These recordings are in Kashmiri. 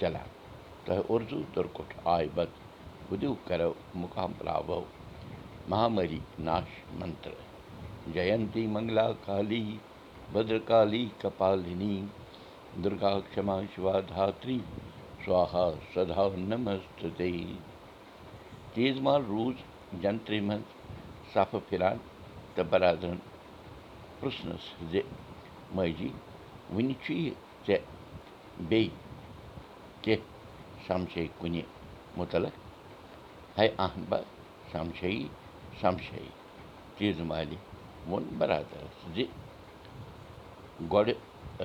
چلان تۄہہِ اُردو تُرکُٹھ آے بد بُدِو کَرو مُقام پراو مہامری ناش منتر جینتی منگلا کالی بدرکالی کپالنی دُرگا کما شِوا دھاتری سوہا سدا نمست تیز مال روٗز جنترِ منٛز صفہٕ پھِران تہٕ برادرن پرٛژھنَس زِ ماجی وٕنہِ چھُ یہِ ژےٚ بیٚیہِ کیٚنٛہہ سَمشے کُنہِ مُتعلق ہے بہ سَمشی سَمشے چیٖزٕ مالہِ ووٚن بَرادَرَس زِ گۄڈٕ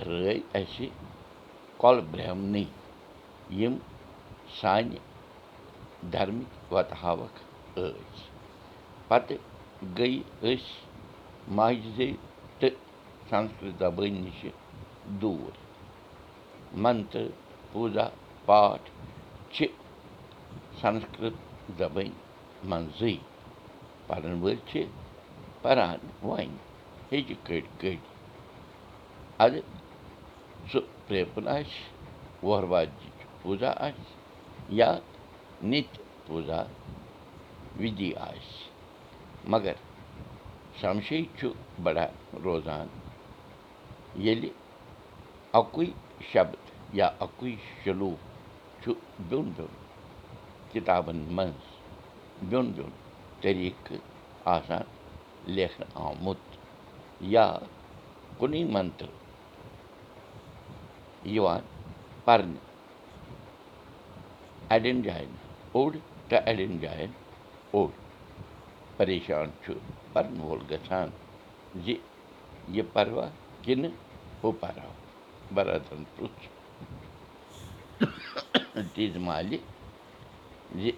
رٲے اَسہِ کۄلہٕ برٛہمنٕے یِم سانہِ دھرمٕکۍ وَتہٕ ہاوکھ ٲسۍ پَتہٕ گٔے أسۍ ماجزے تہٕ سَنسکرت زبٲنۍ نِشہِ دوٗر منتر پوٗزا پاٹھ چھِ سَنسکرت زبٲنۍ منٛزٕے پَرن وٲلۍ چھِ پَران وۄنۍ ہیٚچہِ کٔڑۍ کٔڑۍ اَدٕ سُہ پرٛیپُن آسہِ وۄہروادِچ پوٗزا آسہِ یا نِتہِ پوٗزا وِدھی آسہِ مگر سَمشے چھُ بَڑان روزان ییٚلہِ اَکُے شبد یا اَکُے شلوٗک چھُ بیوٚن بیوٚن کِتابَن منٛز بیوٚن بیوٚن طٔریٖقہٕ آسان لیکھنہٕ آمُت یا کُنُے منتر یِوان پَرنہٕ اَڑٮ۪ن جایَن اوٚڑ تہٕ اَڑٮ۪ن جایَن اوٚڑ پریشان چھُ پَرن وول گژھان زِ یہِ پَروا کِنہٕ ہُہ پَرو برادرَن پرُٛژھ مالہِ زِ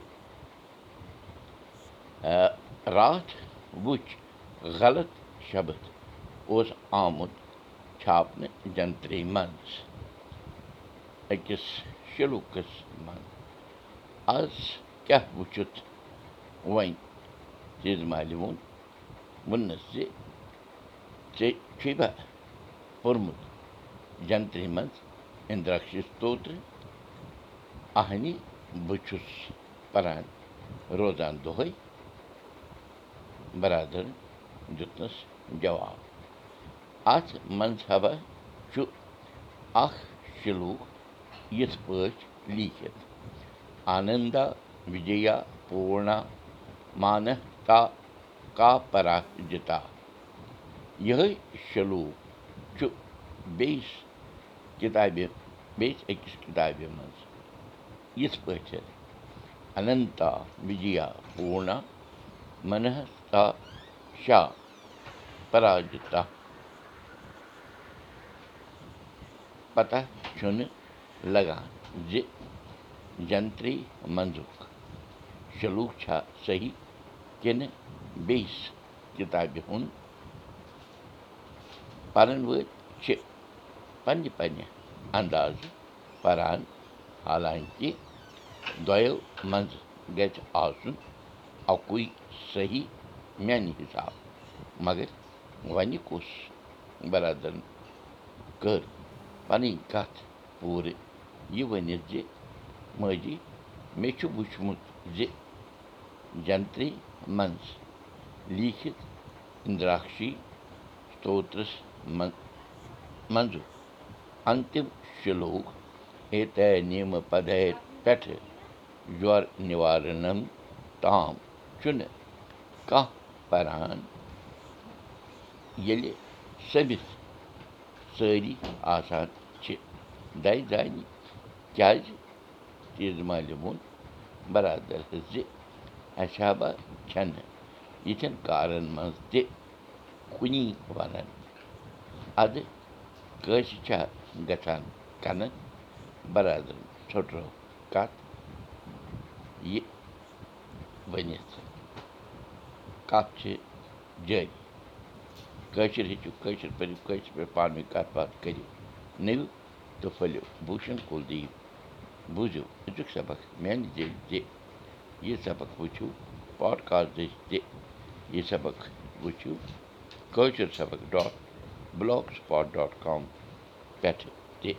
راتھ وٕچھ غلط شبد اوس آمُت چھاپنہٕ جنترٛی منٛز أکِس شلوٗکَس منٛز آز کیٛاہ وٕچھُتھ وۄنۍ مالہِ ووٚن ووٚننَس زِ ژےٚ چھُے پوٚرمُت جنترٛی منٛز اِنٛدراکشِس توترٕ اَہنہِ بہٕ چھُس پَران روزان دۄہَے بَرادَر دیُتنَس جواب اَتھ مذہبا چھُ اَکھ شِلوٗک یِتھ پٲٹھۍ لیٖکھِتھ آنندا وِجیا پوٗرنا مانتا کا پرا جِتا یِہوٚے شلوٗک چھُ بیٚیِس کِتابہِ بیٚیِس أکِس کِتابہِ منٛز یِتھ پٲٹھۍ اننتا وِجیا پوٗرنا منہتا شاہ پراجِتا پتہ چھُنہٕ لگان زِ جنترٛی منٛزُک شلوٗک چھا صحیح کِنہٕ بیٚیِس کِتابہِ ہُنٛد پَرن وٲلۍ چھِ پنٛنہِ پنٛنہِ اندازٕ پَران حالانکہِ دۄیو منٛزٕ گژھِ آسُن اَکُے صحیح میٛانہِ حِساب مگر وَنہِ کُس بَرادَرَن کٔر پَنٕنۍ کَتھ پوٗرٕ یہِ ؤنِتھ زِ ماجی مےٚ چھُ وٕچھمُت زِ جنترٛی منٛز لیٖکھِتھ اِنٛدراکشی ستوترَس منٛز منٛزُک اَنتِم شِلوک ایتے نیٖمہٕ پَدے پٮ۪ٹھٕ جور نِوارنَم تام چھُنہٕ کانٛہہ پَران ییٚلہِ سٔمِتھ سٲری آسان چھِ دَزِ دانہِ کیٛازِ تیٖژ مالہِ ووٚن بَرادَر زِ اَسہِ ہا با چھَنہٕ یِتھٮ۪ن کارَن منٛز تہِ کُنی وَنان اَدٕ کٲنٛسہِ چھا گژھان کَنَن بَرادَرَن ژھٔٹرو کَتھ یہِ ؤنِتھ کَتھ چھِ جٲری کٲشِر ہیٚچھِو کٲشِر پٔرِو کٲشِر پٲٹھۍ پانہٕ ؤنۍ کَتھ باتھ کٔرِو نِو تہٕ پھٔلِو بوٗشَن کُل دِیِو بوٗزِو أزیُک سبق میٛانہِ ذٔریعہِ زِ یہِ سبق وٕچھِو پاڈکاسٹ دٔسۍ تہِ یہِ سبق وٕچھِو کٲشِر Sabaq dot blog spot dot com پٮ۪ٹھٕ تہِ